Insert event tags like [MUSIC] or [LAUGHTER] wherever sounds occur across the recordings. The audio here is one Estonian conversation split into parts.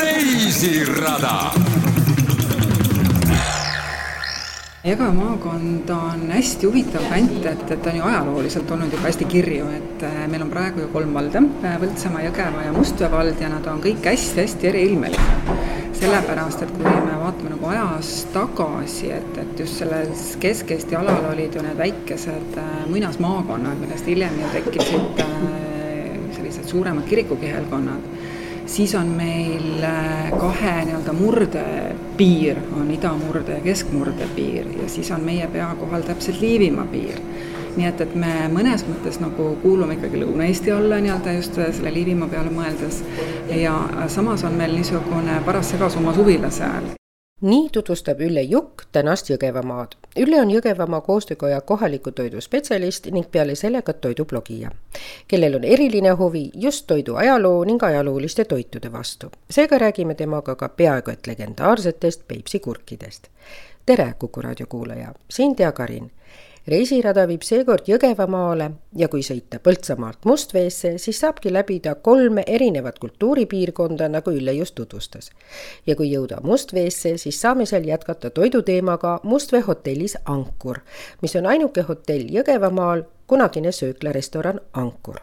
reisirada Jõgeva maakond on hästi huvitav kant, et, et ta on ju ajalooliselt olnud juba hästi kirju, et äh, meil on praegu ju kolm valda, äh, Põltsamaa, Jõgeva ja Mustvee vald ja nad on kõik hästi-hästi eriilmelised. sellepärast, et kui me vaatame nagu ajas tagasi, et, et just selles Kesk-Eesti alal olid ju need väikesed äh, muinasmaakonnad, millest hiljem ju tekkisid sellised suuremad kirikukihelkonnad siis on meil äh, kahe nii-öelda murdepiir, on idamurde ja keskmurde piir ja siis on meie pea kohal täpselt Liivimaa piir. nii et, et me mõnes mõttes nagu kuulume ikkagi Lõuna-Eesti alla nii-öelda just selle Liivimaa peale mõeldes ja samas on meil niisugune paras segasumma suvila seal nii tutvustab Ülle Jukk tänast Jõgevamaad. Ülle on Jõgevamaa koostöökoja kohaliku toidu spetsialist ning peale selle ka toidublogija, kellel on eriline huvi just toidu ajaloo ning ajalooliste toitude vastu. seega räägime temaga ka peaaegu et legendaarsetest Peipsi kurkidest. tere, Kuku raadio kuulaja, siin Tea Karin reisirada viib seekord Jõgevamaale ja kui sõita Põltsamaalt Mustveesse, siis saabki läbida kolme erinevat kultuuripiirkonda, nagu Ülle just tutvustas. ja kui jõuda Mustveesse, siis saame seal jätkata toiduteemaga Mustvee hotellis Ankur, mis on ainuke hotell Jõgevamaal, kunagine sööklarestoran Ankur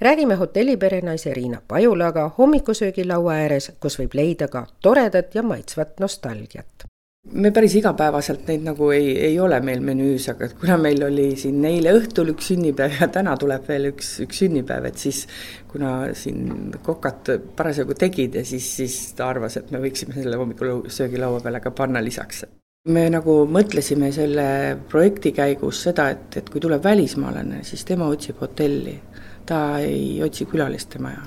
räägime hotelli perenaise Riina Pajulaga hommikusöögilaua ääres, kus võib leida ka toredat ja maitsvat nostalgiat me päris igapäevaselt neid nagu ei, ei ole meil menüüs, aga kuna meil oli siin eile õhtul üks sünnipäev ja täna tuleb veel üks, üks sünnipäev, et siis kuna siin kokad parasjagu tegid ja siis, siis ta arvas, et me võiksime selle hommikul söögilaua peale ka panna lisaks. me nagu mõtlesime selle projekti käigus seda, et, et kui tuleb välismaalane, siis tema otsib hotelli, ta ei otsi külaliste maja.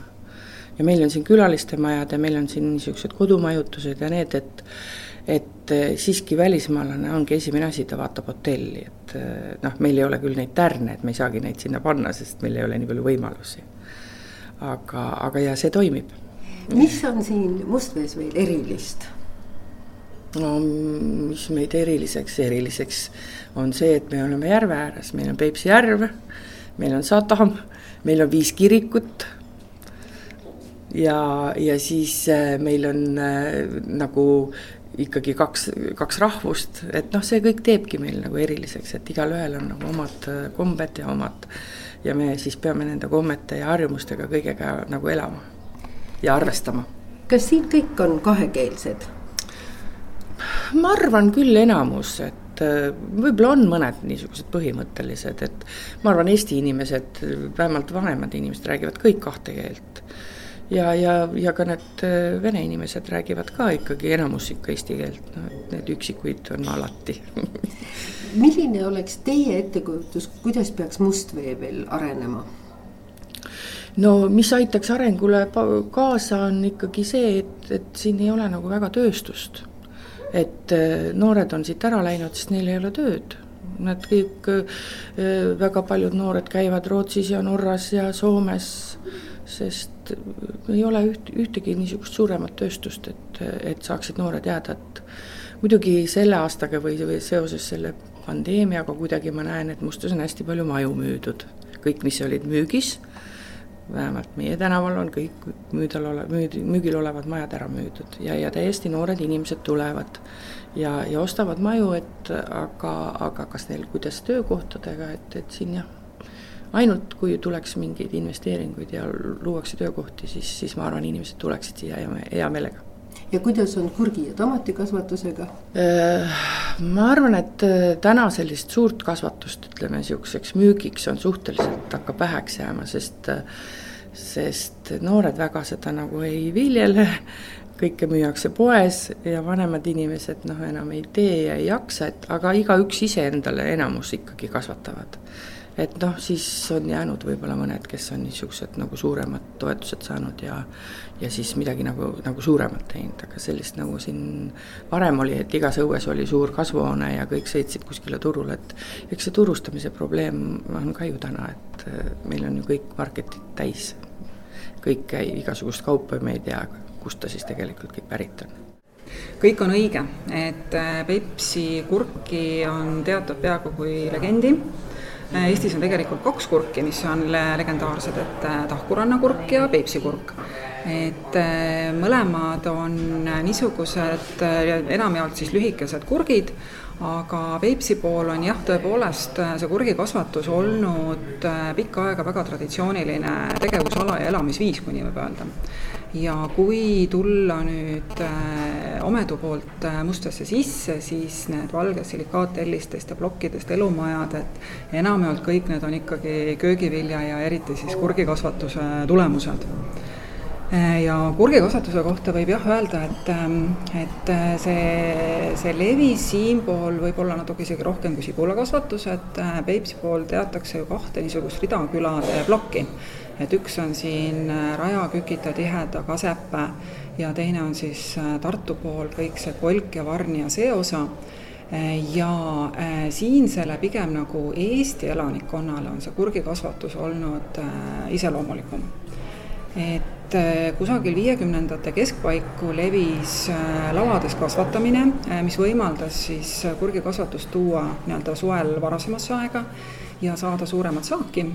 ja meil on siin külaliste majad ja meil on siin niisugused kodumajutused ja need, et et eh, siiski välismaalane ongi esimene asi, ta vaatab hotelli, et eh, noh, meil ei ole küll neid tärne, et me ei saagi neid sinna panna, sest meil ei ole nii palju võimalusi. aga, aga ja see toimib. mis on siin Mustvees veel erilist? no mis meid eriliseks, eriliseks on see, et me oleme järve ääres, meil on Peipsi järv, meil on sadam, meil on viis kirikut ja, ja siis äh, meil on äh, nagu ikkagi kaks, kaks rahvust, et noh, see kõik teebki meil nagu eriliseks, et igalühel on nagu omad äh, kombed ja omad ja me siis peame nende kommete ja harjumustega kõigega nagu elama ja arvestama. kas siin kõik on kahekeelsed? ma arvan küll enamus, et äh, võib-olla on mõned niisugused põhimõttelised, et ma arvan, Eesti inimesed, vähemalt vanemad inimesed räägivad kõik kahte keelt ja, ja, ja ka need äh, vene inimesed räägivad ka ikkagi enamus ikka eesti keelt, noh et need üksikuid on alati [LAUGHS] milline oleks teie ettekujutus, kuidas peaks Mustvee veel arenema? no mis aitaks arengule kaasa, on ikkagi see, et, et siin ei ole nagu väga tööstust. et äh, noored on siit ära läinud, sest neil ei ole tööd. Nad kõik, äh, väga paljud noored käivad Rootsis ja Norras ja Soomes, sest ei ole üht, ühtegi niisugust suuremat tööstust, et, et saaksid noored jääda, et muidugi selle aastaga või, või seoses selle pandeemiaga kuidagi ma näen, et Mustas on hästi palju maju müüdud. kõik, mis olid müügis, vähemalt meie tänaval on kõik müüdal ole-, müüd-, müügil olevad majad ära müüdud ja, ja täiesti noored inimesed tulevad ja, ja ostavad maju, et aga, aga kas neil, kuidas töökohtadega, et, et siin jah ainult kui tuleks mingeid investeeringuid ja luuakse töökohti, siis, siis ma arvan, inimesed tuleksid siia hea, hea meelega. ja kuidas on kurgi ja tomatikasvatusega? Äh, ma arvan, et äh, täna sellist suurt kasvatust, ütleme niisuguseks müügiks on suhteliselt, hakkab väheks jääma, sest äh, sest noored väga seda nagu ei viljele, kõike müüakse poes ja vanemad inimesed noh, enam ei tee ja ei jaksa, et aga igaüks ise endale enamus ikkagi kasvatavad et noh, siis on jäänud võib-olla mõned, kes on niisugused nagu suuremad toetused saanud ja ja siis midagi nagu, nagu suuremat teinud, aga sellist nagu siin varem oli, et igas õues oli suur kasvuhoone ja kõik sõitsid kuskile turule, et eks see turustamise probleem on ka ju täna, et äh, meil on ju kõik marketid täis. kõik, igasugust kaupa me ei tea, kust ta siis tegelikult kõik pärit on. Kõik on õige, et äh, Peipsi kurki on teatud peaaegu kui legendi Eestis on tegelikult kaks kurki, mis on legendaarsed, et Tahkuranna kurk ja Peipsi kurk et mõlemad on niisugused enamjaolt siis lühikesed kurgid, aga Peipsi pool on jah, tõepoolest äh, see kurgikasvatus olnud äh, pikka aega väga traditsiooniline tegevusala ja elamisviis, kui nii võib öelda. Ja kui tulla nüüd äh, Omedu poolt Mustasse sisse, siis need valged silikaattellistest ja plokkidest elumajad, et enamjaolt kõik need on ikkagi köögivilja ja eriti siis kurgikasvatuse tulemused Äh, ja kurgikasvatuse kohta võib jah öelda, et, ähm, et äh, see, see levis siinpool võib-olla natuke isegi rohkem kui sibulakasvatus, et äh, Peipsi pool teatakse ju kahte niisugust ridakülade plokki. Et üks on siin Raja, Kükita, Tiheda, Kasepää ja teine on siis Tartu pool kõik see Kolk ja Varni ja see osa ja siinsele pigem nagu Eesti elanikkonnale on see kurgikasvatus olnud iseloomulikum. et äh, kusagil viiekümnendate keskpaiku levis äh, lauades kasvatamine, äh, mis võimaldas siis kurgikasvatust tuua nii-öelda suvel varasemasse aega ja saada suuremat saaki.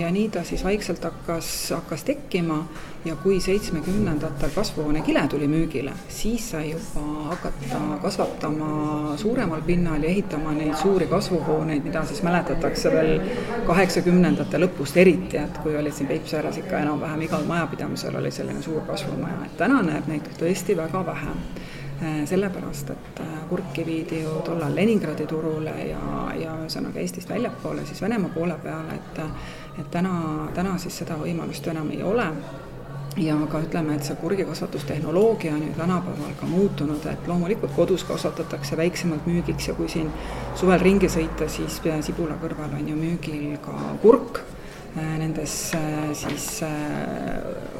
Ja nii ta siis vaikselt hakkas, hakkas tekkima. Ja kui seitsmekümnendatel kasvuhoonekile tuli müügile, siis sai juba hakata kasvatama suuremal pinnal ja ehitama neid suuri kasvuhooneid, mida siis mäletatakse veel kaheksakümnendate lõpust eriti, et kui olid siin Peipsi ääres ikka enam-vähem igal majapidamisel oli selline suur kasvumaja, et täna näeb neid tõesti väga vähe. Äh, sellepärast, et äh, kurki viidi ju tollal Leningradi turule ja, ja ühesõnaga Eestist väljapoole, siis Venemaa poole peale, et et täna, täna siis seda võimalust enam ei ole. Ja ka ütleme, et see kurgikasvatustehnoloogia on ju tänapäeval ka muutunud, et loomulikult kodus kasvatatakse väiksemalt müügiks ja kui siin suvel ringi sõita, siis sibula kõrval on ju müügil ka kurk Äh, nendes äh, siis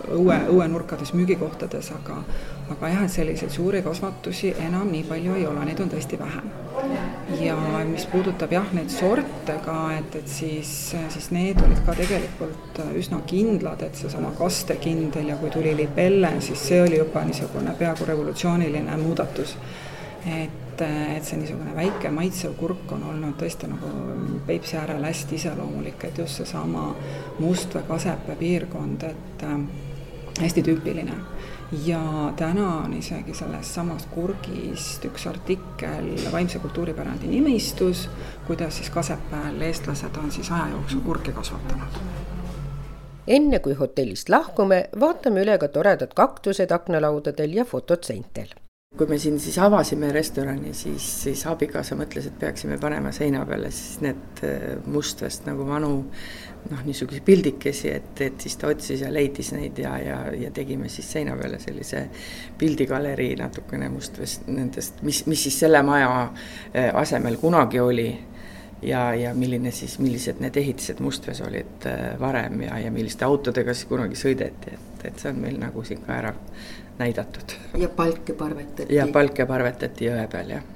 õue, õuenurkades müügikohtades, aga aga jah, et selliseid suuri kasvatusi enam nii palju ei ole, neid on tõesti vähe. ja mis puudutab jah, neid sorte ka, et, et siis, siis need olid ka tegelikult üsna kindlad, et seesama kastekindel ja kui tuli libelle, siis see oli juba niisugune peaaegu revolutsiooniline muudatus. et et, see niisugune väike maitsev kurk on olnud tõesti nagu Peipsi äärel hästi iseloomulik, et just seesama Mustvee, Kasepää piirkond, et hästi tüüpiline. Ja täna on isegi sellest samast kurgist üks artikkel Vaimse kultuuripärandi nimistus, kuidas siis Kasepääl eestlased on siis aja jooksul kurki kasvatanud. Enne kui hotellist lahkume, vaatame üle ka toredad kaktused aknalaudadel ja fotod seintel kui me siin siis avasime restorani, siis, siis abikaasa mõtles, et peaksime panema seina peale siis need äh, mustvest nagu vanu noh, niisuguseid pildikesi, et, et siis ta otsis ja leidis neid ja, ja, ja tegime siis seina peale sellise pildigalerii natukene mustvest nendest, mis, mis siis selle maja äh, asemel kunagi oli ja, ja milline siis, millised need ehitised Mustvees olid äh, varem ja, ja milliste autodega siis kunagi sõideti, et, et see on meil nagu siin ka ära näidatud. ja palke parvetati. ja palke parvetati jõe peal, jah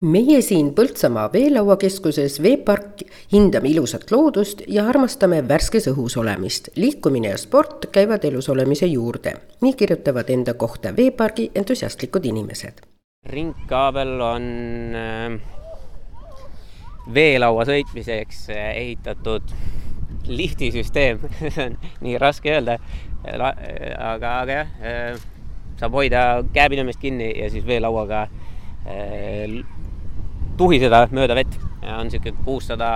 meie siin Põltsamaa veelauakeskuses Veepark hindame ilusat loodust ja armastame värskes õhus olemist. liikumine ja sport käivad elus olemise juurde, nii kirjutavad enda kohta veepargi entusiastlikud inimesed. ringkaabel on äh, veelaua sõitmiseks äh, ehitatud liftisüsteem [LAUGHS] nii raske öelda, aga, aga jah, äh, saab hoida käepidamist kinni ja siis veelauaga äh, tuhiseda mööda vett ja on niisugune kuussada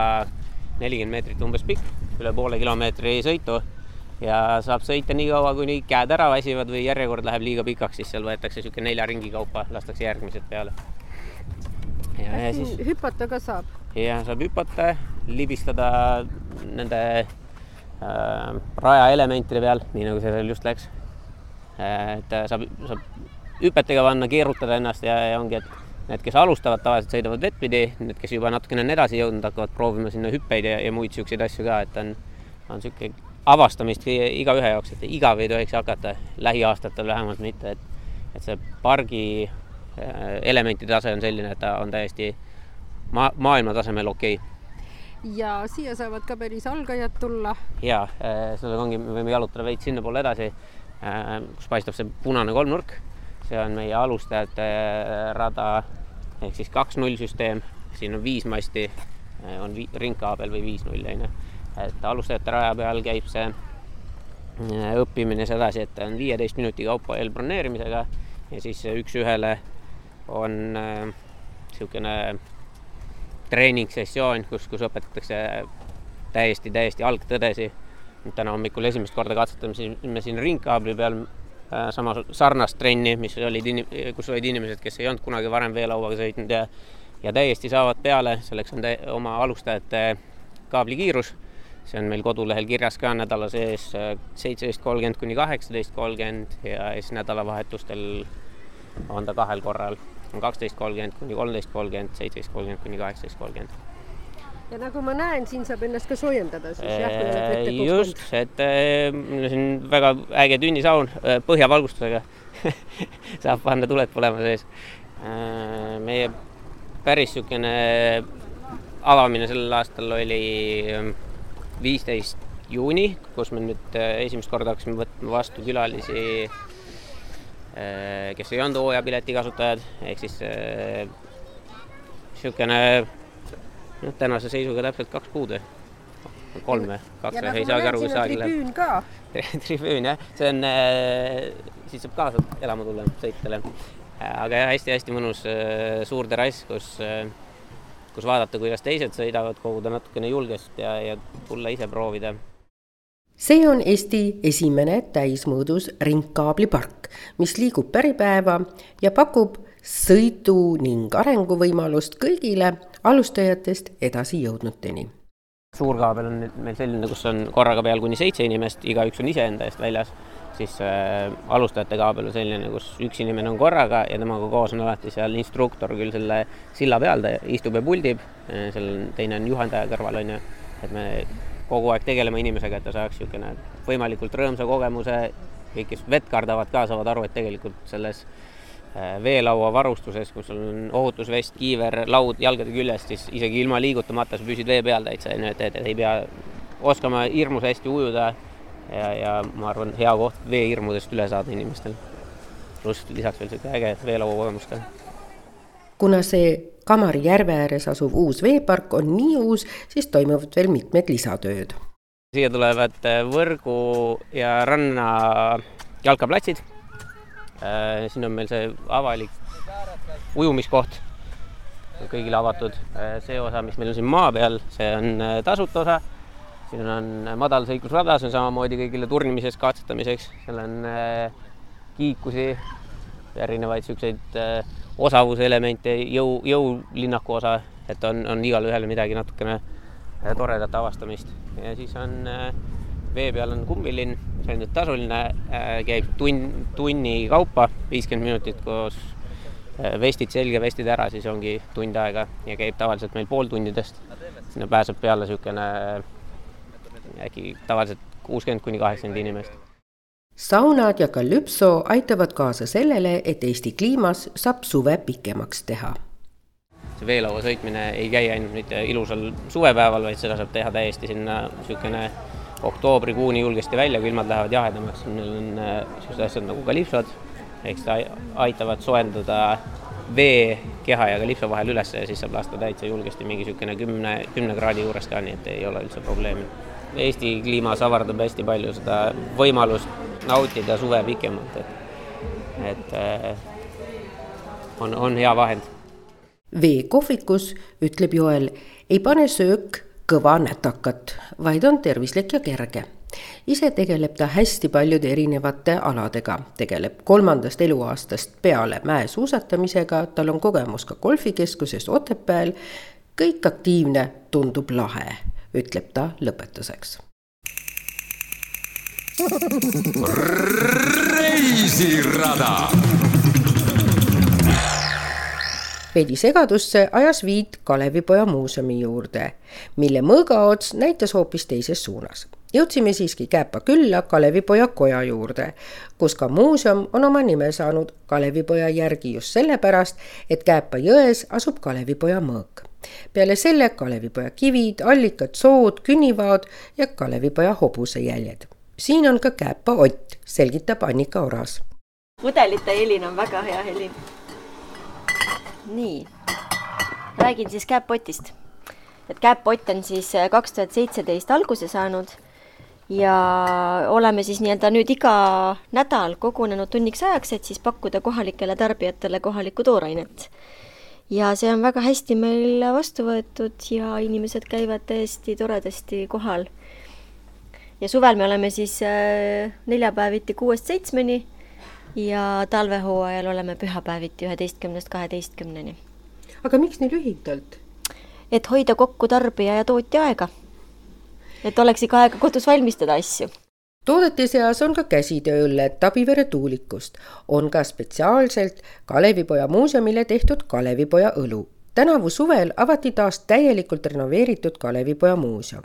nelikümmend meetrit umbes pikk, üle poole kilomeetri sõitu ja saab sõita nii kaua, kuni käed ära väsivad või järjekord läheb liiga pikaks, siis seal võetakse niisugune nelja ringi kaupa, lastakse järgmised peale. ja, siis hüpata ka saab? jah, saab hüpata, libistada nende äh, rajaelementide peal, nii nagu see seal just läks et äh, saab, saab hüpetega panna, keerutada ennast ja, ja ongi, et need, kes alustavad, tavaliselt sõidavad vettpidi, need, kes juba natukene on edasi jõudnud, hakkavad proovima sinna hüppeid ja, ja muid niisuguseid asju ka, et on, on niisugune avastamist igaühe jaoks, et igav ei tohiks hakata, lähiaastatel vähemalt mitte, et, et see pargi äh, elementide tase on selline, et ta on täiesti ma-, maailma tasemel okei okay ja siia saavad ka päris algajad tulla. ja äh, sellega ongi, me võime jalutada veits sinnapoole edasi Äh, kus paistab see punane kolmnurk. See on meie alustajate äh, rada ehk siis kaks null süsteem, siin on viis masti on vi-, ringkaabel või viis-null, on ju. et alustajate raja peal käib see õppimine sedasi, et on viieteist minuti kaupa eelbroneerimisega ja siis üks-ühele on niisugune äh, treeningsessioon, kus, kus õpetatakse täiesti, täiesti algtõdesi. täna hommikul esimest korda katsetasime siin ringkaabli peal äh, sama sarnast trenni, mis olid, kus olid inimesed, kes ei olnud kunagi varem veelauaga sõitnud ja ja täiesti saavad peale, selleks on oma alustajate kaablikiirus. see on meil kodulehel kirjas ka nädala sees äh, seitseteist kolmkümmend kuni kaheksateist kolmkümmend ja siis nädalavahetustel on ta kahel korral. On kaksteist kolmkümmend kuni kolmteist kolmkümmend, seitseteist kolmkümmend kuni kaheksateist kolmkümmend ja nagu ma näen, siin saab ennast ka soojendada siis jah, kui oled vette puhkunud. just, et meil on siin väga äge tünnisaun põhjavalgustusega [LAUGHS] saab panna tuled põlema sees. meie päris niisugune avamine sellel aastal oli viisteist juuni, kus me nüüd esimest korda hakkasime võtma vastu külalisi kes ei olnud hooajapileti kasutajad, ehk siis niisugune noh, tänase seisuga täpselt kaks kuud või? Kolm või? Kaks või? ei saagi aru, kus aeg läheb. tribüün ka. [LAUGHS] Tribüün jah, see on, siis saab kaasa elama tulla sõitjale. aga jah, hästi-hästi mõnus suur terrass, kus, kus vaadata, kuidas teised sõidavad, koguda natukene julgust ja, ja tulla ise proovida. See on Eesti esimene täismõõdus ringkaablipark, mis liigub päripäeva ja pakub sõidu ning arenguvõimalust kõigile alustajatest edasijõudnuteni. suur kaabel on nüüd meil selline, kus on korraga peal kuni seitse inimest, igaüks on iseenda eest väljas, siis äh, alustajate kaabel on selline, kus üks inimene on korraga ja temaga koos on alati seal instruktor küll selle silla peal, ta istub ja puldib, äh, seal on teine on juhendaja kõrval, on ju, et me kogu aeg tegelema inimesega, et ta saaks niisugune võimalikult rõõmsa kogemuse, kõik, kes vett kardavad ka, saavad aru, et tegelikult selles äh, veelaua varustuses, kus sul on ohutusvest, kiiver, laud jalgade küljest, siis isegi ilma liigutamata sa püsid vee peal täitsa, on ju, et, et, ei pea oskama hirmus hästi ujuda ja, ja ma arvan, hea koht veehirmudest üle saada inimestel. pluss lisaks veel niisugune äge veelaua kogemus ka. kuna see Kamari järve ääres asuv uus veepark on nii uus, siis toimuvad veel mitmed lisatööd. siia tulevad äh, Võrgu ja Ranna jalkaplatsid. Äh, siin on meil see avalik ujumiskoht, kõigile avatud. Äh, see osa, mis meil on siin maa peal, see on tasuta osa. siin on madalsõiklusrada, see on samamoodi kõigile turnimiseks, katsetamiseks, seal on kiikusi, erinevaid siukseid osavuselemente, jõu, jõulinnaku osa, et on, on igalühel midagi natukene äh, toredat avastamist ja siis on äh, vee peal on kummilinn, see on nüüd tasuline, äh, käib tunn, tunni kaupa, viiskümmend minutit koos vestid selga, vestid ära, siis ongi tund aega ja käib tavaliselt meil pooltundidest. sinna pääseb peale niisugune äkki tavaliselt kuuskümmend kuni kaheksakümmend inimest saunad ja kalüpso aitavad kaasa sellele, et Eesti kliimas saab suve pikemaks teha. see veelaua sõitmine ei käi ainult mitte ilusal suvepäeval, vaid seda saab teha täiesti sinna niisugune oktoobrikuuni julgesti välja, kui ilmad lähevad jahedamaks, meil on niisugused äh, asjad nagu kalipsod, ehk seda aitavad soojendada vee keha ja kalipso vahel üles ja siis saab lasta täitsa julgesti mingi niisugune kümne, kümne kraadi juures ka, nii et ei ole üldse probleemi. Eesti kliimas avardab hästi palju seda võimalust nautida suve pikemalt, et, et äh, on, on hea vahend. veekohvikus, ütleb Joel, ei pane söök kõva nätakat, vaid on tervislik ja kerge ise tegeleb ta hästi paljude erinevate aladega, tegeleb kolmandast eluaastast peale mäesuusatamisega, tal on kogemus ka golfikeskuses Otepääl. kõik aktiivne tundub lahe, ütleb ta lõpetuseks reisirada. Veidi segadusse ajas viit Kalevipoja muuseumi juurde, mille mõõgaots näitas hoopis teises suunas. jõudsime siiski Kääpa külla Kalevipoja koja juurde, kus ka muuseum on oma nime saanud Kalevipoja järgi just sellepärast, et Kääpa jões asub Kalevipoja mõõk peale selle Kalevipoja kivid, allikad, sood, künnivaod ja Kalevipoja hobusejäljed siin on ka Kääpa Ott, selgitab Annika Oras. pudelite helin on väga hea helin. Nii, räägin siis Kääpa Otist. et Käeppott on siis kaks tuhat seitseteist alguse saanud ja oleme siis nii-öelda nüüd iga nädal kogunenud tunniks ajaks, et siis pakkuda kohalikele tarbijatele kohalikku toorainet. ja see on väga hästi meil vastu võetud ja inimesed käivad täiesti toredasti kohal. ja suvel me oleme siis äh, neljapäeviti kuuest seitsmeni ja talvehooajal oleme pühapäeviti üheteistkümnest kaheteistkümneni. aga miks nii lühidalt? et hoida kokku tarbija ja tootja aega et oleks ikka aega kodus valmistada asju toodete seas on ka käsitööõlled Tabivere tuulikust, on ka spetsiaalselt Kalevipoja muuseumile tehtud Kalevipoja õlu. tänavu suvel avati taas täielikult renoveeritud Kalevipoja muuseum.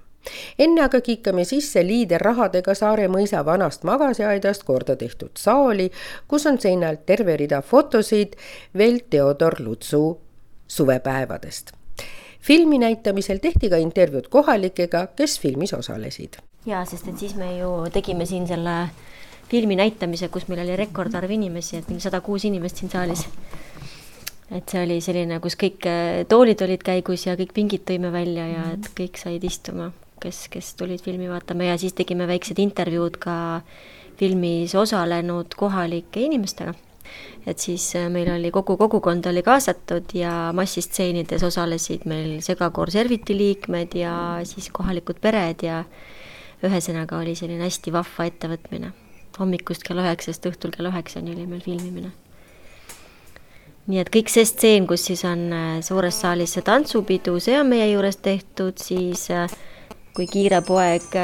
Enne aga kiikame sisse liiderrahadega Saare mõisa vanast magasiaedast korda tehtud saali, kus on seinal terve rida fotosid veel Theodor Lutsu suvepäevadest filmi näitamisel tehti ka intervjuud kohalikega, kes filmis osalesid. jaa, sest et siis me ju tegime siin selle filmi näitamise, kus meil oli rekordarv inimesi, et meil sada kuus inimest siin saalis. et see oli selline, kus kõik toolid olid käigus ja kõik pingid tõime välja ja et kõik said istuma, kes, kes tulid filmi vaatama ja siis tegime väiksed intervjuud ka filmis osalenud kohalike inimestega et siis äh, meil oli kogu kogukond oli kaasatud ja massistseenides osalesid meil segakoor Serviti liikmed ja siis kohalikud pered ja ühesõnaga oli selline hästi vahva ettevõtmine. hommikust kella üheksast õhtul kella üheksani oli meil filmimine. nii et kõik see stseen, kus siis on äh, suures saalis see tantsupidu, see on meie juures tehtud, siis äh, kui kiire poeg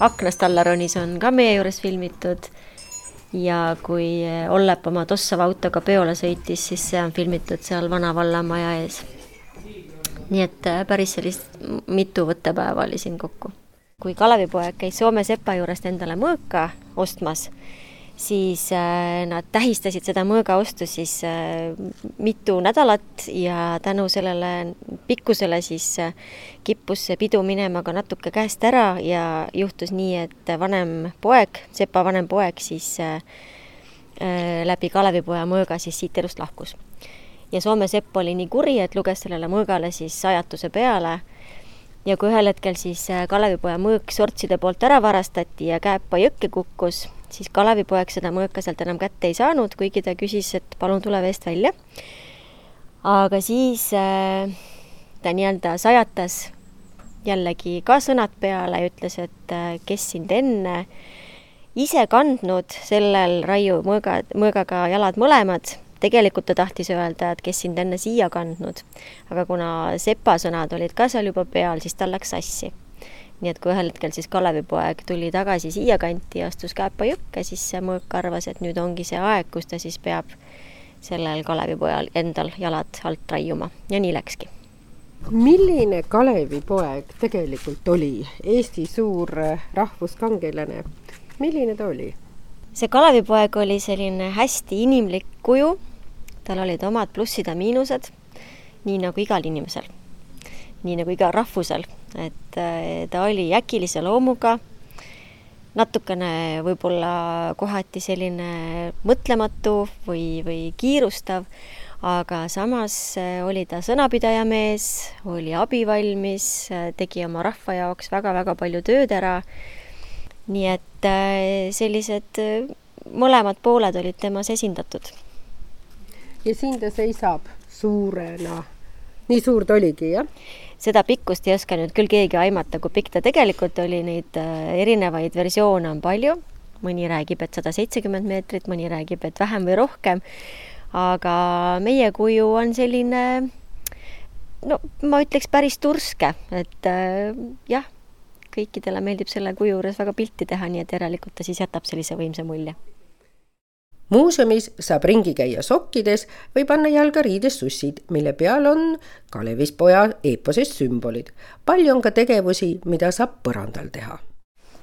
aknast alla ronis, on ka meie juures filmitud ja kui Ollep oma tossava autoga peole sõitis, siis see on filmitud seal Vana vallamaja ees. nii et äh, päris sellist mitu võttepäeva oli siin kokku. kui Kalevipoeg käis Soome sepa juurest endale mõõka ostmas, siis äh, nad tähistasid seda mõõgaostu siis äh, mitu nädalat ja tänu sellele pikkusele siis äh, kippus see pidu minema ka natuke käest ära ja juhtus nii, et vanem poeg, sepa vanem poeg siis läbi Kalevipoja mõõga siis siit elust lahkus. ja Soome sepp oli nii kuri, et luges sellele mõõgale siis sajatuse peale ja kui ühel hetkel siis Kalevipoja mõõk sortside poolt ära varastati ja Kääpa jõkke kukkus, siis Kalevipoeg seda mõõka sealt enam kätte ei saanud, kuigi ta küsis, et palun tule veest välja. aga siis äh, ta nii-öelda sajatas jällegi ka sõnad peale ja ütles, et äh, kes sind enne ise kandnud sellel raiu mõõga, mõõgaga jalad mõlemad, tegelikult ta tahtis öelda, et kes sind enne siia kandnud. aga kuna sepasõnad olid ka seal juba peal, siis tal läks sassi nii et kui ühel hetkel siis Kalevipoeg tuli tagasi siia kanti ja astus Kääpa jõkke, siis mõõk arvas, et nüüd ongi see aeg, kus ta siis peab sellel Kalevipojal endal jalad alt raiuma. Ja nii läkski. milline Kalevipoeg tegelikult oli, Eesti suur rahvuskangelane, milline ta oli? see Kalevipoeg oli selline hästi inimlik kuju, tal olid omad plussid ja miinused, nii nagu igal inimesel nii nagu igal rahvusel, et äh, ta oli äkilise loomuga, natukene võib-olla kohati selline mõtlematu või, või kiirustav, aga samas äh, oli ta sõnapidaja mees, oli abivalmis, äh, tegi oma rahva jaoks väga-väga palju tööd ära. nii et sellised mõlemad pooled olid temas esindatud. ja siin ta seisab suurena. Nii suur ta oligi, jah? seda pikkust ei oska nüüd küll keegi aimata, kui pikk ta tegelikult oli, neid äh, erinevaid versioone on palju, mõni räägib, et sada seitsekümmend meetrit, mõni räägib, et vähem või rohkem, aga meie kuju on selline no ma ütleks päris turske, et äh, jah, kõikidele meeldib selle kuju juures väga pilti teha, nii et järelikult ta siis jätab sellise võimsa mulje muuseumis saab ringi käia sokkides või panna jalga riides sussid, mille peal on Kalevispoja eeposest sümbolid. palju on ka tegevusi, mida saab põrandal teha.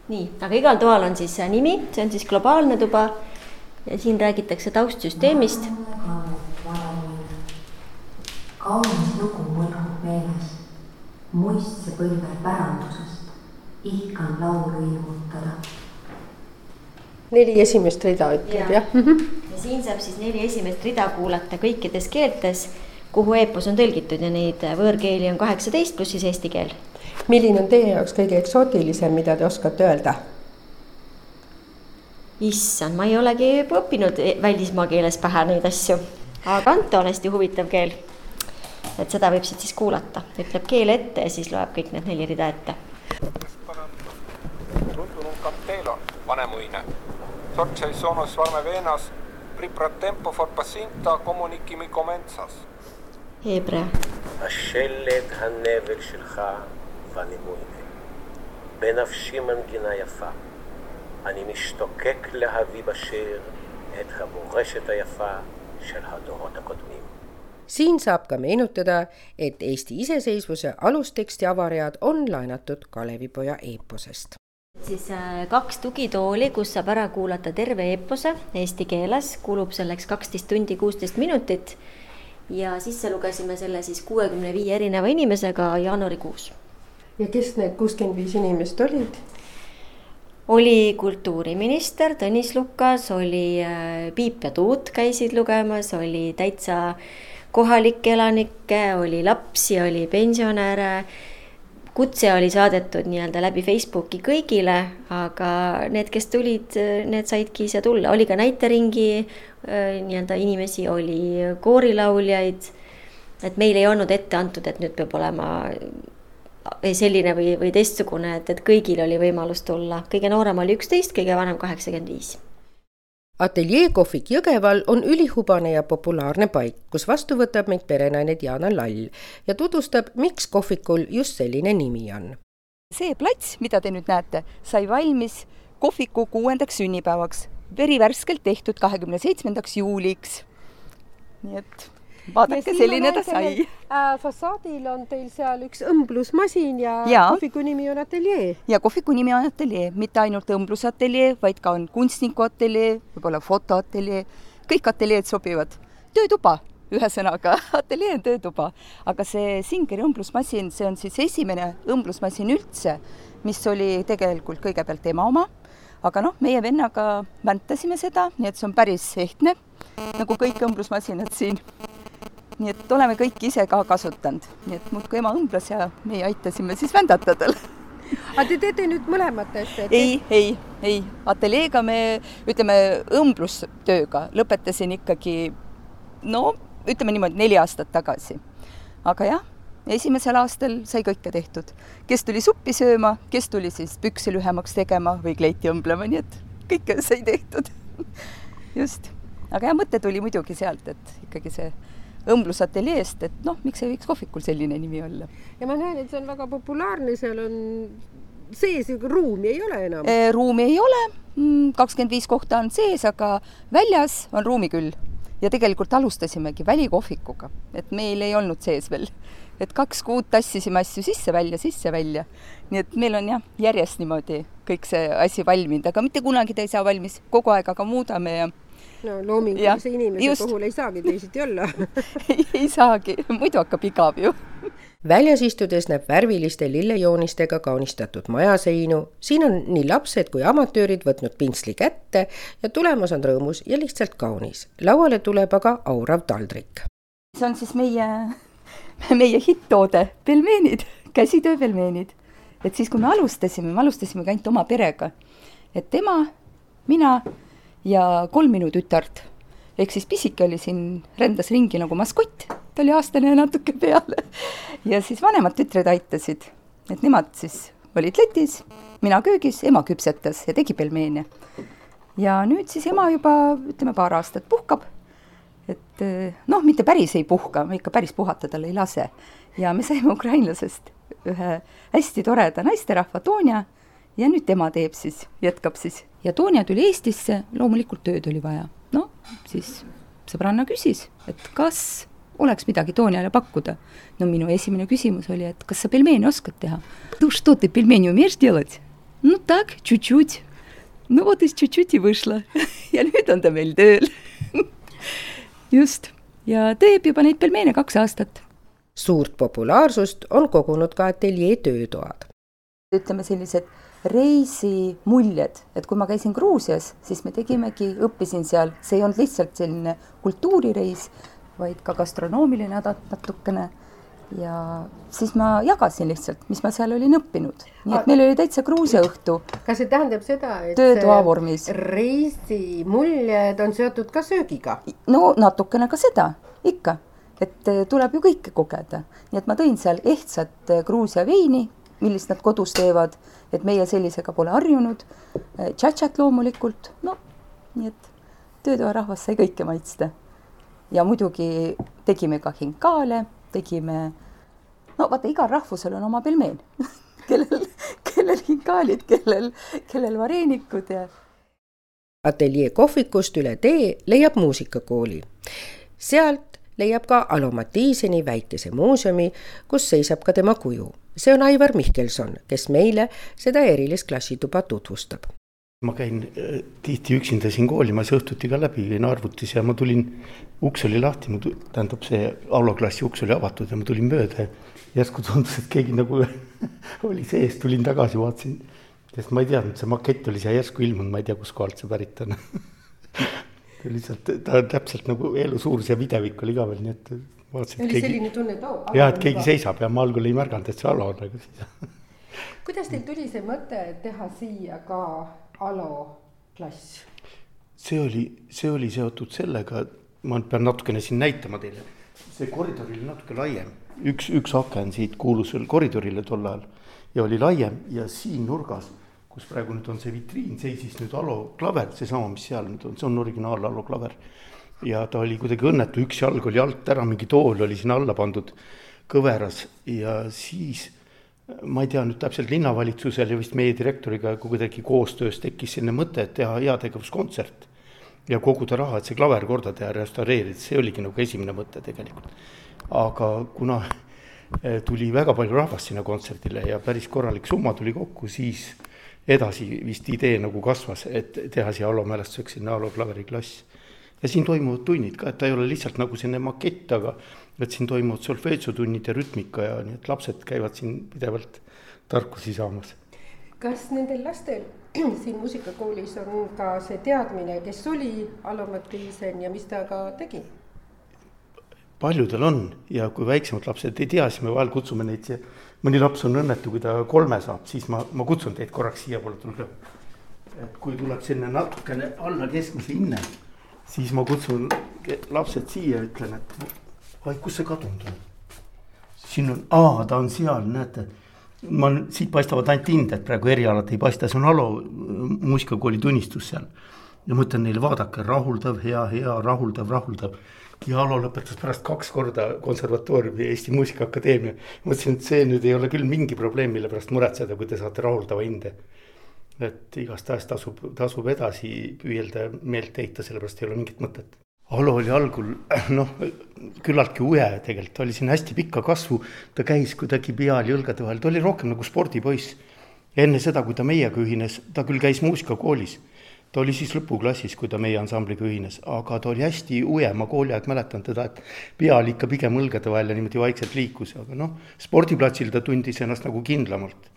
nii, aga igal toal on siis nimi, see on siis globaalne tuba ja siin räägitakse taustsüsteemist. kaunis lugu mulgub meeles muistse põlve pärandusest, ihkan laulu ilmutada neli esimest rida ütleb jah ja. Mm -hmm. ja siin saab siis neli esimest rida kuulata kõikides keeltes, kuhu eepos on tõlgitud ja neid võõrkeeli on kaheksateist, pluss siis eesti keel. milline on teie jaoks kõige eksootilisem, mida te oskate öelda? issand, ma ei olegi õppinud välismaa keeles pähe neid asju, aga Anto on hästi huvitav keel. et seda võib siit siis kuulata, ütleb keele ette ja siis loeb kõik need neli rida ette. tuntunum captelon, vanemuine Sorcei sonos varme venas, priprat tempo for passinta communicimi commensas. Hebrea. השלג הנבל שלך ואנימויני. בנפשי מנגינה יפה. אני משתוקק להביא בשיר את המורשת היפה של הדורות הקודמים. siin saab ka meenutada, et Eesti iseseisvuse alusteksti avaread on laenatud Kalevipoja eeposest. siis äh, kaks tugitooli, kus saab ära kuulata terve eepose eesti keeles, kulub selleks kaksteist tundi kuusteist minutit ja sisse lugesime selle siis kuuekümne viie erineva inimesega jaanuarikuus. ja kes need kuuskümmend viis inimest olid? oli kultuuriminister Tõnis Lukas, oli äh, Piip ja Tuut käisid lugemas, oli täitsa kohalikke elanikke, oli lapsi, oli pensionäre. Kutse oli saadetud nii-öelda läbi Facebooki kõigile, aga need, kes tulid, need saidki ise tulla, oli ka näiteringi äh, nii-öelda inimesi, oli koorilauljaid. et meil ei olnud ette antud, et nüüd peab olema selline või, või teistsugune, et, et kõigil oli võimalus tulla, kõige noorem oli üksteist, kõige vanem kaheksakümmend viis. Ateljee kohvik Jõgeval on ülihubane ja populaarne paik, kus vastu võtab meid perenaine Diana Lall ja tutvustab, miks kohvikul just selline nimi on. see plats, mida te nüüd näete, sai valmis kohviku kuuendaks sünnipäevaks, verivärskelt tehtud kahekümne seitsmendaks juuliks. nii et vaadake, selline ta sai. Äh, fassaadil on teil seal üks õmblusmasin ja, ja kohviku nimi on ateljee. ja kohviku nimi on ateljee, mitte ainult õmblusateljee, vaid ka on kunstniku ateljee, võib-olla fotoateljee, kõik ateljeed sobivad. töötuba, ühesõnaga, [LAUGHS] ateljee on töötuba. aga see Singeri õmblusmasin, see on siis esimene õmblusmasin üldse, mis oli tegelikult kõigepealt ema oma, aga noh, meie vennaga väntasime seda, nii et see on päris ehtne, nagu kõik õmblusmasinad siin nii et oleme kõik ise ka kasutanud, nii et muudkui ema õmbles ja meie aitasime siis vändata tal aga te teete nüüd mõlemat asja? ei, ei, ei, ateljeega me ütleme õmblustööga lõpetasin ikkagi no ütleme niimoodi neli aastat tagasi. aga jah, esimesel aastal sai kõike tehtud, kes tuli suppi sööma, kes tuli siis pükse lühemaks tegema või kleiti õmblema, nii et kõike sai tehtud. [LAUGHS] Just, aga jah, mõte tuli muidugi sealt, et ikkagi see õmblusateljeest, et noh, miks ei võiks kohvikul selline nimi olla. ja ma näen, et see on väga populaarne, seal on sees ruumi ei ole enam. ruumi ei ole, mm, kakskümmend viis kohta on sees, aga väljas on ruumi küll. ja tegelikult alustasimegi välikohvikuga, et meil ei olnud sees veel. et kaks kuud tassisime asju sisse-välja, sisse-välja. nii et meil on jah, järjest niimoodi kõik see asi valminud, aga mitte kunagi ta ei saa valmis, kogu aeg aga muudame ja no loomingulise inimese just. puhul ei saagi teisiti olla ei, [LAUGHS] ei saagi, muidu hakkab igav ju väljas istudes näeb värviliste lillejoonistega kaunistatud majaseinu, siin on nii lapsed kui amatöörid võtnud pintsli kätte ja tulemus on rõõmus ja lihtsalt kaunis. lauale tuleb aga aurav taldrik. see on siis meie, meie hitt-toode, pelmeenid, käsitöö pelmeenid. et siis, kui me alustasime, me alustasimegi ainult oma perega. et ema, mina ja kolm minu tütart. ehk siis pisike oli siin, rändas ringi nagu maskott, ta oli aastane ja natuke peale. ja siis vanemad tütred aitasid, et nemad siis olid letis, mina köögis, ema küpsetas ja tegi pelmeene. ja nüüd siis ema juba ütleme paar aastat puhkab. et noh, mitte päris ei puhka, me ikka päris puhata talle ei lase. ja me saime ukrainlasest ühe hästi toreda naisterahva Toonja ja nüüd tema teeb siis, jätkab siis. ja Toonja tuli Eestisse, loomulikult tööd oli vaja. no siis sõbranna küsis, et kas oleks midagi Toonjale pakkuda. no minu esimene küsimus oli, et kas sa pelmeene oskad teha? Ну что ты пельмени умеешь делать? Ну так, чуть-чуть. no vot siis чуть-чуть и вышло ja nüüd on ta meil tööl [LAUGHS] just, ja teeb juba neid pelmeene kaks aastat. suurt populaarsust on kogunud ka ateljee töötoad. ütleme sellised reisimuljed, et kui ma käisin Gruusias, siis me tegimegi, õppisin seal, see ei olnud lihtsalt selline kultuurireis, vaid ka gastronoomiline natukene ja siis ma jagasin lihtsalt, mis ma seal olin õppinud. nii et meil oli täitsa kruusiaõhtu. kas see tähendab seda, et töötoa vormis. reisimuljed on seotud ka söögiga? no natukene ka seda, ikka. et eh, tuleb ju kõike kogeda. nii et ma tõin seal ehtsat eh, Gruusia veini, millist nad kodus teevad, et meie sellisega pole harjunud. Tšatšat loomulikult, no nii et töötoarahvas sai kõike maitsta. ja muidugi tegime ka hinkaale tegime, no vaata, igal rahvusel on oma pelmeen [LAUGHS] kellel, kellel hinkaalid, kellel, kellel vareenikud ja. ateljee kohvikust üle tee leiab muusikakooli. sealt leiab ka Alo Mattiiseni väikese muuseumi, kus seisab ka tema kuju. see on Aivar Mihkelson, kes meile seda erilist klassituba tutvustab ma käin äh, tihti üksinda siin koolimas õhtuti ka läbi, käin arvutis ja ma tulin, uks oli lahti, tähendab, see aulaklassi uks oli avatud ja ma tulin mööda ja järsku tundus, et keegi nagu [LAUGHS] oli sees, tulin tagasi, vaatasin, sest ma ei teadnud, see makett oli siia järsku ilmunud, ma ei tea, kuskohalt see pärit on [LAUGHS] lihtsalt, ta täpselt nagu elu suurus ja videvik oli ka veel, nii et vaatasin. oli keegi... selline tunne, et oo jah, et keegi seisab ja ma algul ei märganud, et see Alo on, aga siis [LAUGHS] kuidas teil tuli see mõte teha siia ka Alo klass? see oli, see oli seotud sellega, ma pean natukene siin näitama teile, see koridor oli natuke laiem, üks, üks aken siit kuulus veel koridorile tol ajal ja oli laiem ja siin nurgas, kus praegu nüüd on see vitriin, seisis nüüd Alo klaver, seesama, mis seal nüüd on, see on originaal Alo klaver. ja ta oli kuidagi õnnetu, üks jalg oli alt ära, mingi tool oli sinna alla pandud kõveras ja siis ma ei tea nüüd täpselt linnavalitsusel ja vist meie direktoriga kuidagi koostöös tekkis selline mõte, et teha heategevuskontsert. ja koguda raha, et see klaver korda teha, restaureerida, see oligi nagu esimene mõte tegelikult. aga kuna eh, tuli väga palju rahvast sinna kontserdile ja päris korralik summa tuli kokku, siis edasi vist idee nagu kasvas, et teha siia Alo mälestuseks sinna Alo klaveriklass. ja siin toimuvad tunnid ka, et ta ei ole lihtsalt nagu selline makett, aga et siin toimuvad solfeetsiotunnid ja rütmika ja nii, et lapsed käivad siin pidevalt tarkusi saamas. kas nendel lastel [CLEARS THROAT] siin muusikakoolis on ka see teadmine, kes oli Alo Mattiisen ja mis ta ka tegi? paljudel on ja kui väiksemad lapsed ei tea, siis me vahel kutsume neid siia. Mõni laps on õnnetu, kui ta kolme saab, siis ma, ma kutsun teid korraks siiapoole, tulge. et kui tuleb selline natukene alla keskmise hinne, siis ma kutsun lapsed siia, ütlen, et vaid kus see kadunud on? siin on, aa, ta on seal, näete. ma, siit paistavad ainult hinded, praegu erialad ei paista, see on Alo muusikakooli tunnistus seal. ja ma ütlen neile, vaadake, rahuldav, hea, hea, rahuldav, rahuldav. Ja Alo lõpetas pärast kaks korda konservatooriumi Eesti Muusikaakadeemia. mõtlesin, et see nüüd ei ole küll mingi probleem, mille pärast muretseda, kui te saate rahuldava hinde. Et igastahes tasub, tasub edasi püüelda meelt heita, sellepärast ei ole mingit mõtet. Alo oli algul [CLEARS THROAT] noh, küllaltki uje tegelikult, ta oli siin hästi pika kasvu, ta käis kuidagi peal jõlgade vahel, ta oli rohkem nagu spordipoiss. enne seda, kui ta meiega ühines, ta küll käis muusikakoolis, ta oli siis lõpuklassis, kui ta meie ansambliga ühines, aga ta oli hästi uje, ma kooliaeg mäletan teda, et pea oli ikka pigem õlgade vahel ja niimoodi vaikselt liikus, aga noh, spordiplatsil ta tundis ennast nagu kindlamalt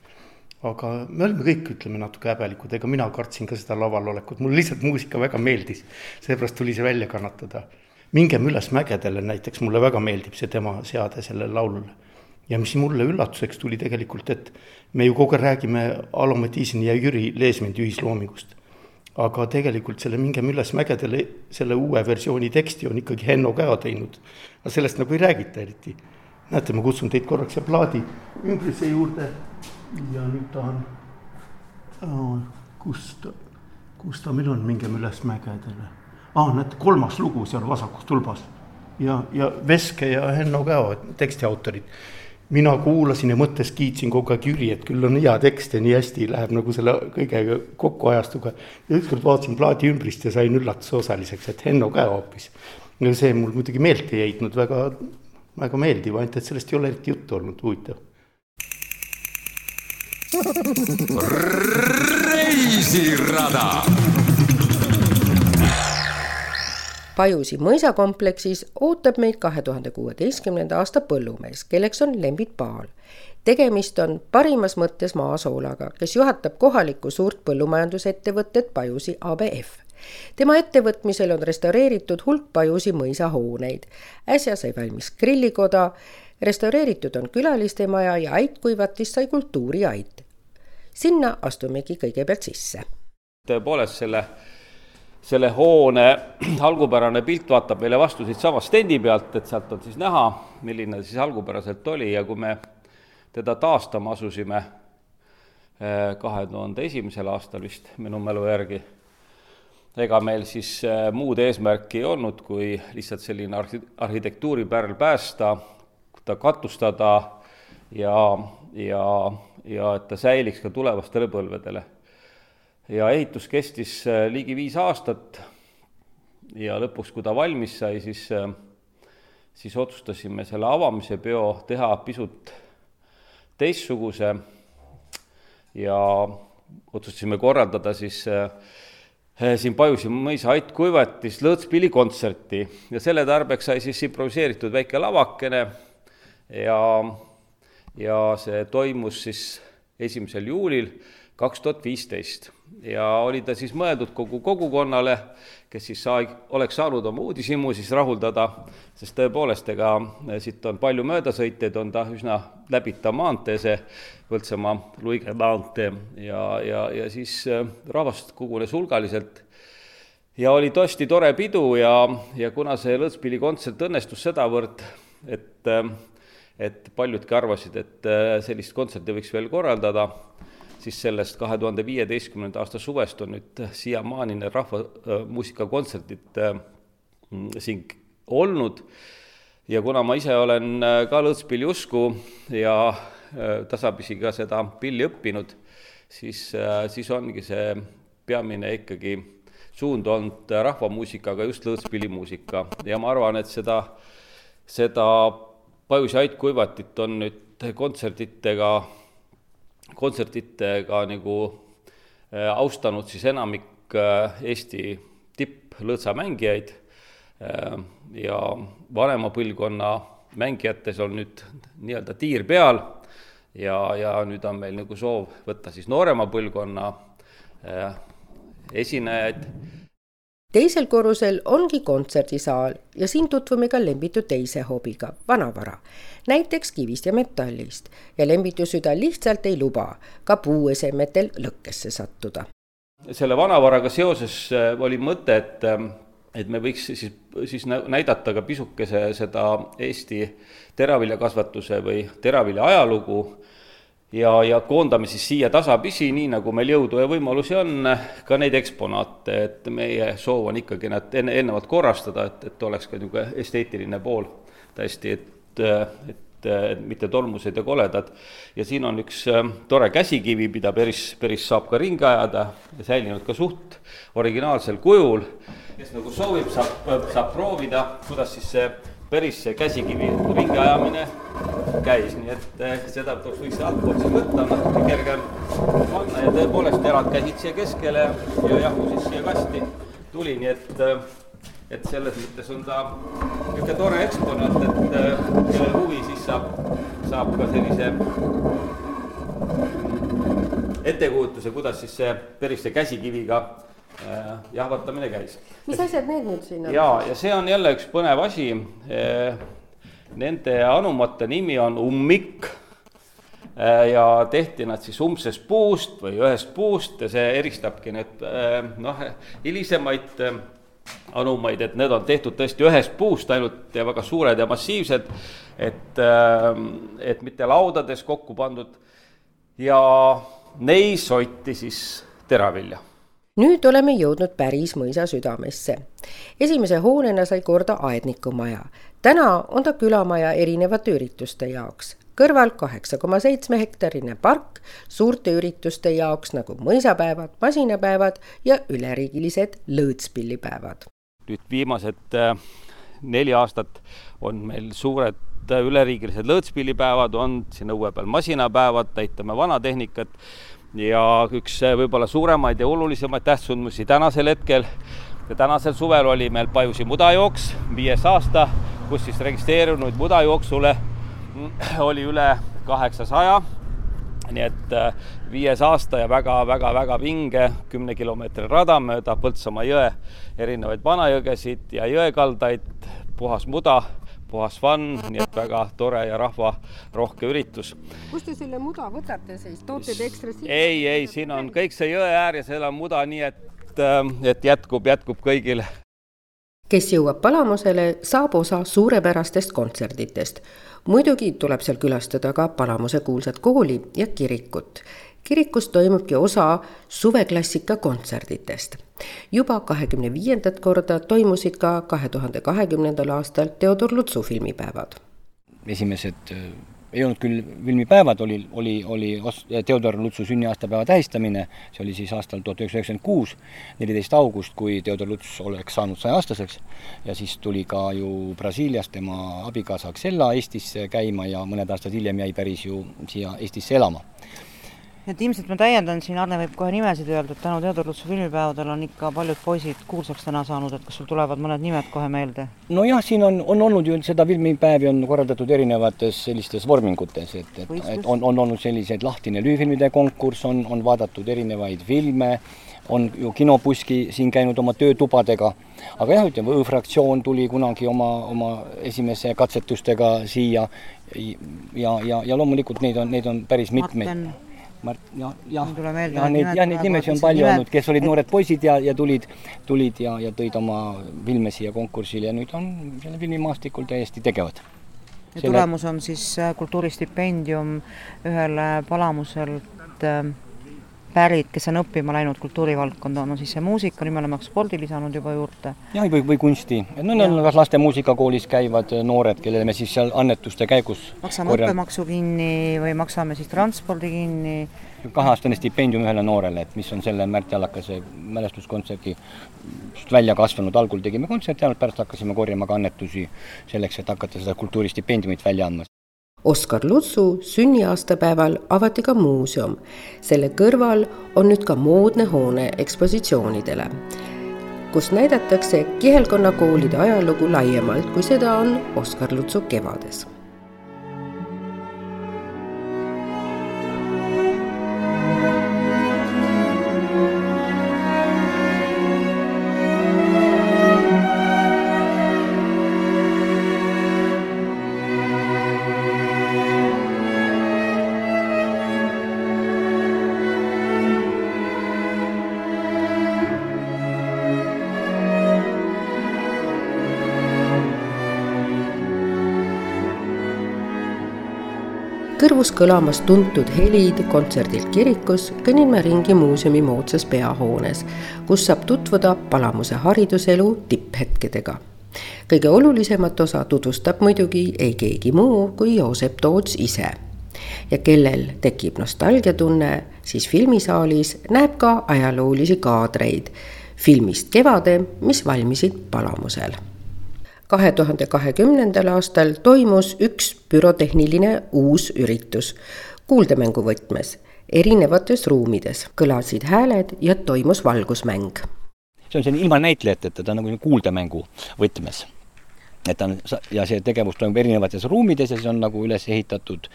aga me olime kõik, ütleme natuke häbelikud, ega mina kartsin ka seda laval olekut, mulle lihtsalt muusika väga meeldis. seepärast tuli see välja kannatada. mingem üles mägedele näiteks, mulle väga meeldib see tema seade sellele laulule. ja mis mulle üllatuseks tuli tegelikult, et me ju kogu aeg räägime Alo Mattiiseni ja Jüri Leesmendi ühisloomingust. Aga tegelikult selle Mingem üles mägedele, selle uue versiooni teksti on ikkagi Henno Käo teinud. aga sellest nagu ei räägita eriti. näete, ma kutsun teid korraks siia plaadi ümbruse juurde ja nüüd ta on oh,, kus ta, kus ta meil on, mingem üles mägedele. aa ah,, näete, kolmas lugu seal vasakus tulbas ja, ja Veske ja Henno Käo, tekstiautorid. Mina kuulasin ja mõttes kiitsin kogu aeg Jüri, et küll on hea tekst ja nii hästi läheb nagu selle kõigega kokku ajastuga. ja ükskord vaatasin plaadi ümbrist ja sain üllatuse osaliseks, et Henno Käo hoopis. ja see mul muidugi meelt ei heitnud väga, väga meeldiv, ainult et sellest ei ole eriti juttu olnud, huvitav reisirada. Pajusi mõisakompleksis ootab meid kahe tuhande kuueteistkümnenda aasta põllumees, kelleks on Lembit Paal. tegemist on parimas mõttes maasoolaga, kes juhatab kohalikku suurt põllumajandusettevõtet Pajusi ABF tema ettevõtmisel on restaureeritud hulk Pajusi mõisa hooneid. äsja sai valmis grillikoda, restaureeritud on külalistemaja ja Aitkuivatist sai kultuuriait. sinna astumegi kõigepealt sisse. tõepoolest selle, selle hoone [CLEARS THROAT] algupärane pilt vaatab meile vastu siitsamast stendi pealt, et sealt on siis näha, milline siis algupäraselt oli ja kui me teda taastama asusime eh, kahe tuhande esimesel aastal vist minu mälu järgi, ega meil siis eh, muud eesmärki ei olnud, kui lihtsalt selline arhi-, arhitektuuripärl päästa, ta katustada ja, ja, ja et ta säiliks ka tulevastele põlvedele. Ja ehitus kestis äh, ligi viis aastat. Ja lõpuks, kui ta valmis sai, siis, äh, siis otsustasime selle avamise peo teha pisut teistsuguse. Ja otsustasime korraldada siis äh, siin Pajusi mõisa Ait Kuivatis lõõtspillikontserti ja selle tarbeks sai siis improviseeritud väike lavakene. Ja, ja see toimus siis esimesel juulil kaks tuhat viisteist ja oli ta siis mõeldud kogu kogukonnale, kes siis saa-, oleks saanud oma uudishimu siis rahuldada, sest tõepoolest, ega siit on palju möödasõitjaid, on ta üsna läbitav maantee, see Põltsamaa Luige maantee. Ja, ja, ja siis äh, rahvast kogunes hulgaliselt. Ja oli tõesti tore pidu ja, ja kuna see lõõtspilli kontsert õnnestus sedavõrd, et äh, et paljudki arvasid, et sellist kontserti võiks veel korraldada, siis sellest kahe tuhande viieteistkümnenda aasta suvest on nüüd siiamaani need rahvamuusikakontserdid äh, siin olnud. Ja kuna ma ise olen äh, ka lõõtspilli usku ja tasapisi ka seda pilli õppinud, siis, siis ongi see peamine ikkagi suund olnud rahvamuusika, aga just lõõtspillimuusika ja ma arvan, et seda, seda Pajusi Ait Kuivatit on nüüd kontsertidega, kontsertidega nagu äh, austanud siis enamik äh, Eesti tipplõõtsamängijaid äh, ja vanema põlvkonna mängijates on nüüd nii-öelda tiir peal ja, ja nüüd on meil nagu soov võtta siis noorema põlvkonna esinejaid teisel korrusel ongi kontserdisaal ja siin tutvume ka Lembitu teise hobiga, vanavara. näiteks kivist ja metallist ja Lembitu süda lihtsalt ei luba ka puuesemetel lõkkesse sattuda. selle vanavaraga seoses äh, oli mõte, et ähm, et me võiks siis, siis näidata ka pisukese seda Eesti teraviljakasvatuse või teravilja ajalugu ja, ja koondame siis siia tasapisi, nii nagu meil jõudu ja võimalusi on, ka neid eksponaate, et meie soov on ikkagi nad enne, eelnevalt korrastada, et, et oleks ka niisugune esteetiline pool täiesti, et, et mitte tolmused ja koledad. ja siin on üks äh, tore käsikivi, mida päris, päris saab ka ringi ajada ja säilinud ka suht originaalsel kujul. kes nagu soovib, saab, saab proovida, kuidas siis see päris see käsikivi ringi ajamine käis, nii et eh, seda tuleks, võiks altpoolt siis võtta, natuke kergem panna ja tõepoolest terad käsid siia keskele ja jahu siis siia kasti tuli, nii et eh, et selles mõttes on ta niisugune tore eksponaat, et eh, kellel huvi, siis saab, saab ka sellise ettekujutuse, kuidas siis see päris see käsikiviga jahvatamine käis. mis asjad need nüüd siin on? ja, ja see on jälle üks põnev asi. Äh, nende anumate nimi on ummik. Äh, ja tehti nad siis umbsest puust või ühest puust ja see eristabki need noh, hilisemaid anumaid, et need on tehtud tõesti ühest puust ainult ja väga suured ja massiivsed, et, et mitte laudades kokku pandud ja neis hoiti siis teravilja nüüd oleme jõudnud päris mõisa südamesse. esimese hoonena sai korda aednikumaja. täna on ta külamaja erinevate ürituste jaoks. kõrval kaheksa koma seitsme hektarine park suurte ürituste jaoks nagu mõisapäevad, masinapäevad ja üleriigilised lõõtspillipäevad. nüüd viimased äh, neli aastat on meil suured äh, üleriigilised lõõtspillipäevad, on siin õue peal masinapäevad, näitame vanatehnikat ja üks eh, võib-olla suuremaid ja olulisemaid tähtsundmusi tänasel hetkel. Ja tänasel suvel oli meil Pajusi mudajooks, viies aasta, kus siis registreerunud mudajooksule [CLEARS THROAT] oli üle kaheksasaja. Nii et äh, viies aasta ja väga-väga-väga vinge kümne kilomeetri rada mööda Põltsamaa jõe erinevaid vanajõgesid ja jõekaldaid, puhas muda, puhas vann, nii et väga tore ja rahvarohke üritus. kust te selle muda võtate siis, toote te ekstra siia? ei, ei, siin on kõik see jõe äär ja seal on muda, nii et, äh, et jätkub, jätkub kõigile kes jõuab Palamusele, saab osa suurepärastest kontserditest muidugi tuleb seal külastada ka Palamuse kuulsat kooli ja kirikut. Kirikus toimubki osa suveklassika kontserditest. juba kahekümne viiendat korda toimusid ka kahe tuhande kahekümnendal aastal Theodor Lutsu filmipäevad. esimesed ei olnud küll filmipäevad, oli, oli, oli Theodor Lutsu sünniaastapäeva tähistamine, see oli siis aastal tuhat üheksasada üheksakümmend kuus, neliteist august, kui Theodor Luts oleks saanud sajaaastaseks, ja siis tuli ka ju Brasiiliast tema abikaasa Xella Eestisse käima ja mõned aastad hiljem jäi päris ju siia Eestisse elama et ilmselt ma täiendan siin, Arne võib kohe nimesid öelda, et tänu Teodor Lutsu filmipäevadel on ikka paljud poisid kuulsaks täna saanud, et kas sul tulevad mõned nimed kohe meelde? nojah, siin on, on olnud ju seda filmipäevi on korraldatud erinevates sellistes vormingutes, et, et, et on, on olnud selliseid lahtine lüüfilmide konkurss, on, on vaadatud erinevaid filme, on ju kinobuski siin käinud oma töötubadega, aga jah, ütleme, Õ-fraktsioon tuli kunagi oma, oma esimese katsetustega siia. Ja, ja, ja loomulikult neid on, neid on päris mitmeid Mart, jah, jah, ja neid, jah, neid nimesid on palju nimed, olnud, kes olid et... noored poisid ja, ja tulid, tulid ja, ja tõid oma filme siia konkursile ja nüüd on selle filmimaastikul täiesti tegevad. ja tulemus on siis äh, kultuuristipendium ühele Palamuselt äh, pärit, kes on õppima läinud kultuurivaldkonda, on siis see muusika, nüüd me oleme spordi lisanud juba juurde. jah, või, või kunsti, no need on kas laste muusikakoolis käivad noored, kellele me siis seal annetuste käigus maksame korjal... õppemaksu kinni või maksame siis transpordi kinni. kaheaastane stipendium ühele noorele, et mis on selle Märt Jalakase mälestuskontserdi välja kasvanud, algul tegime kontserti, ainult pärast hakkasime korjama ka annetusi selleks, et hakata seda kultuuristipendiumit välja andma. Oskar Lutsu sünniaastapäeval avati ka muuseum. selle kõrval on nüüd ka moodne hoone ekspositsioonidele, kus näidatakse kihelkonna koolide ajalugu laiemalt, kui seda on Oskar Lutsu Kevades kõrvus kõlamas tuntud helid kontserdilt kirikus, kõnnin ma ringi muuseumi moodsas peahoones, kus saab tutvuda Palamuse hariduselu tipphetkedega. kõige olulisemat osa tutvustab muidugi ei keegi muu kui Joosep Toots ise. ja kellel tekib nostalgiatunne, siis filmisaalis näeb ka ajaloolisi kaadreid filmist Kevade, mis valmisid Palamusel kahe tuhande kahekümnendal aastal toimus üks pürotehniline uus üritus kuuldemängu võtmes. erinevates ruumides kõlasid hääled ja toimus valgusmäng. see on selline ilma näitlejateta, ta on nagu kuuldemängu võtmes et ta on ja see tegevus toimub erinevates ruumides ja siis on nagu üles ehitatud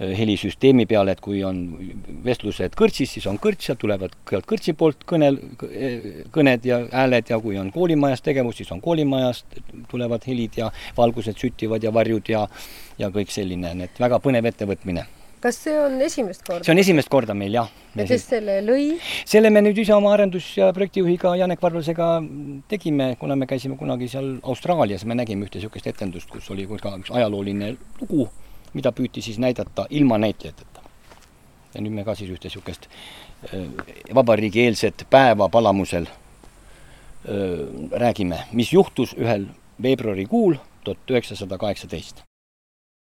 Äh, helisüsteemi peale, et kui on vestlused kõrtsis, siis on kõrts, sealt tulevad sealt kõrtsi poolt kõnel, kõned ja hääled ja kui on koolimajas tegevus, siis on koolimajast tulevad helid ja valgused süttivad ja varjud ja ja kõik selline, nii et väga põnev ettevõtmine kas see on esimest korda? see on esimest korda meil jah. ja kes selle lõi? selle me nüüd ise oma arendus- ja projektijuhiga Janek Varvlasega tegime, kuna me käisime kunagi seal Austraalias, me nägime ühte niisugust etendust, kus oli ka üks ajalooline lugu mida püüti siis näidata ilma näitlejateta. ja nüüd me ka siis ühte niisugust äh, vabariigieelset päeva Palamusel äh, räägime, mis juhtus ühel veebruarikuul tuhat üheksasada kaheksateist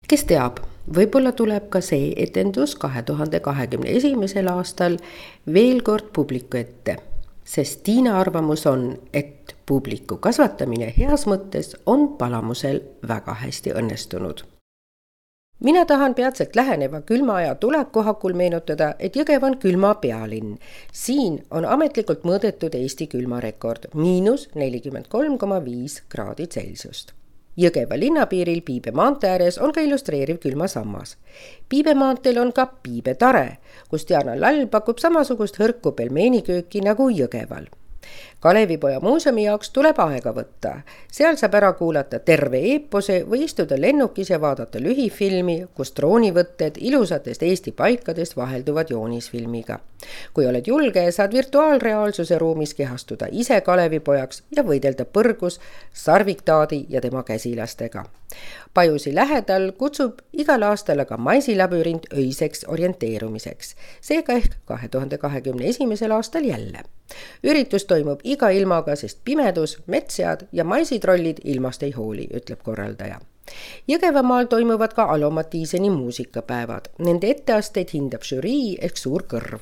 kes teab, võib-olla tuleb ka see etendus kahe tuhande kahekümne esimesel aastal veel kord publiku ette, sest Tiina arvamus on, et publiku kasvatamine heas mõttes on Palamusel väga hästi õnnestunud mina tahan peatselt läheneva külma aja tulekuhakul meenutada, et Jõgev on külma pealinn. siin on ametlikult mõõdetud Eesti külmarekord, miinus nelikümmend kolm koma viis kraadi Celsiust. Jõgeva linnapiiril Piibe maantee ääres on ka illustreeriv külmasammas. Piibe maanteel on ka Piibe tare, kus Diana Lall pakub samasugust hõrku pelmeenikööki nagu Jõgeval Kalevipoja muuseumi jaoks tuleb aega võtta. seal saab ära kuulata terve eepose või istuda lennukis ja vaadata lühifilmi, kus droonivõtted ilusatest Eesti paikadest vahelduvad joonisfilmiga. kui oled julge, saad virtuaalreaalsuse ruumis kehastuda ise Kalevipojaks ja võidelda põrgus Sarviktaadi ja tema käsilastega. Pajusi lähedal kutsub igal aastal aga maisilabürint öiseks orienteerumiseks, seega ehk kahe tuhande kahekümne esimesel aastal jälle. üritus toimub iga ilmaga, sest pimedus, metssead ja maisitrollid ilmast ei hooli, ütleb korraldaja. Jõgevamaal toimuvad ka Alo Matiiseni muusikapäevad. Nende etteasteid hindab žürii ehk suur kõrv.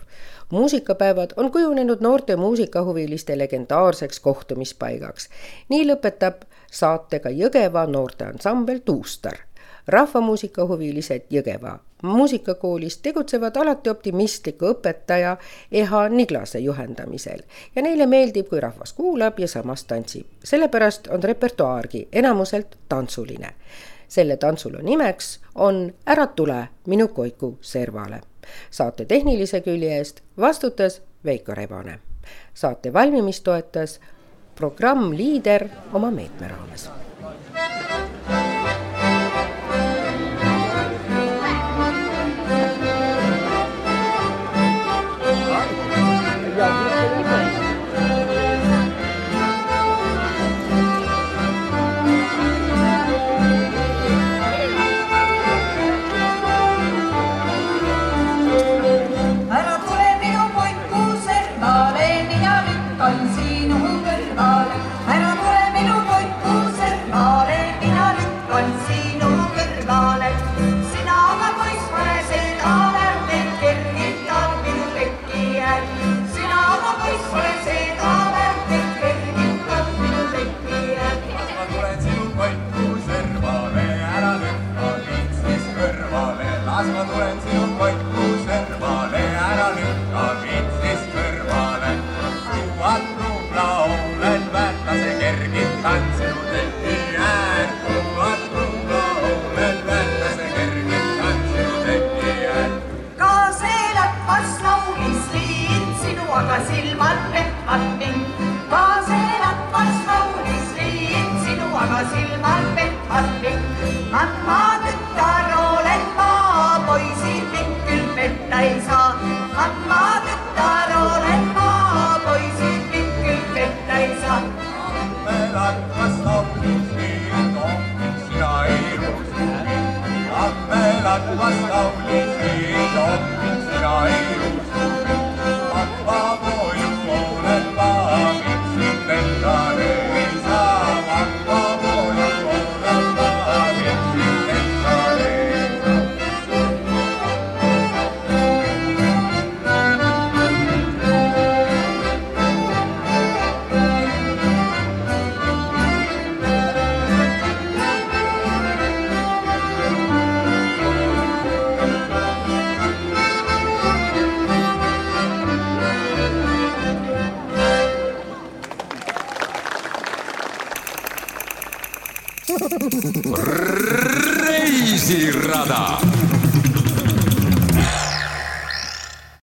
muusikapäevad on kujunenud noorte muusikahuviliste legendaarseks kohtumispaigaks. nii lõpetab saatega Jõgeva noorteansambel Tuustar rahvamuusikahuvilised Jõgeva muusikakoolis tegutsevad alati optimistliku õpetaja Eha Niglase juhendamisel ja neile meeldib, kui rahvas kuulab ja samas tantsib. sellepärast on repertuaargi enamuselt tantsuline. selle tantsulu nimeks on Ära tule minu koiku servale. saate tehnilise külje eest vastutas Veiko Rebane. saate valmimist toetas programm Liider oma meetme raames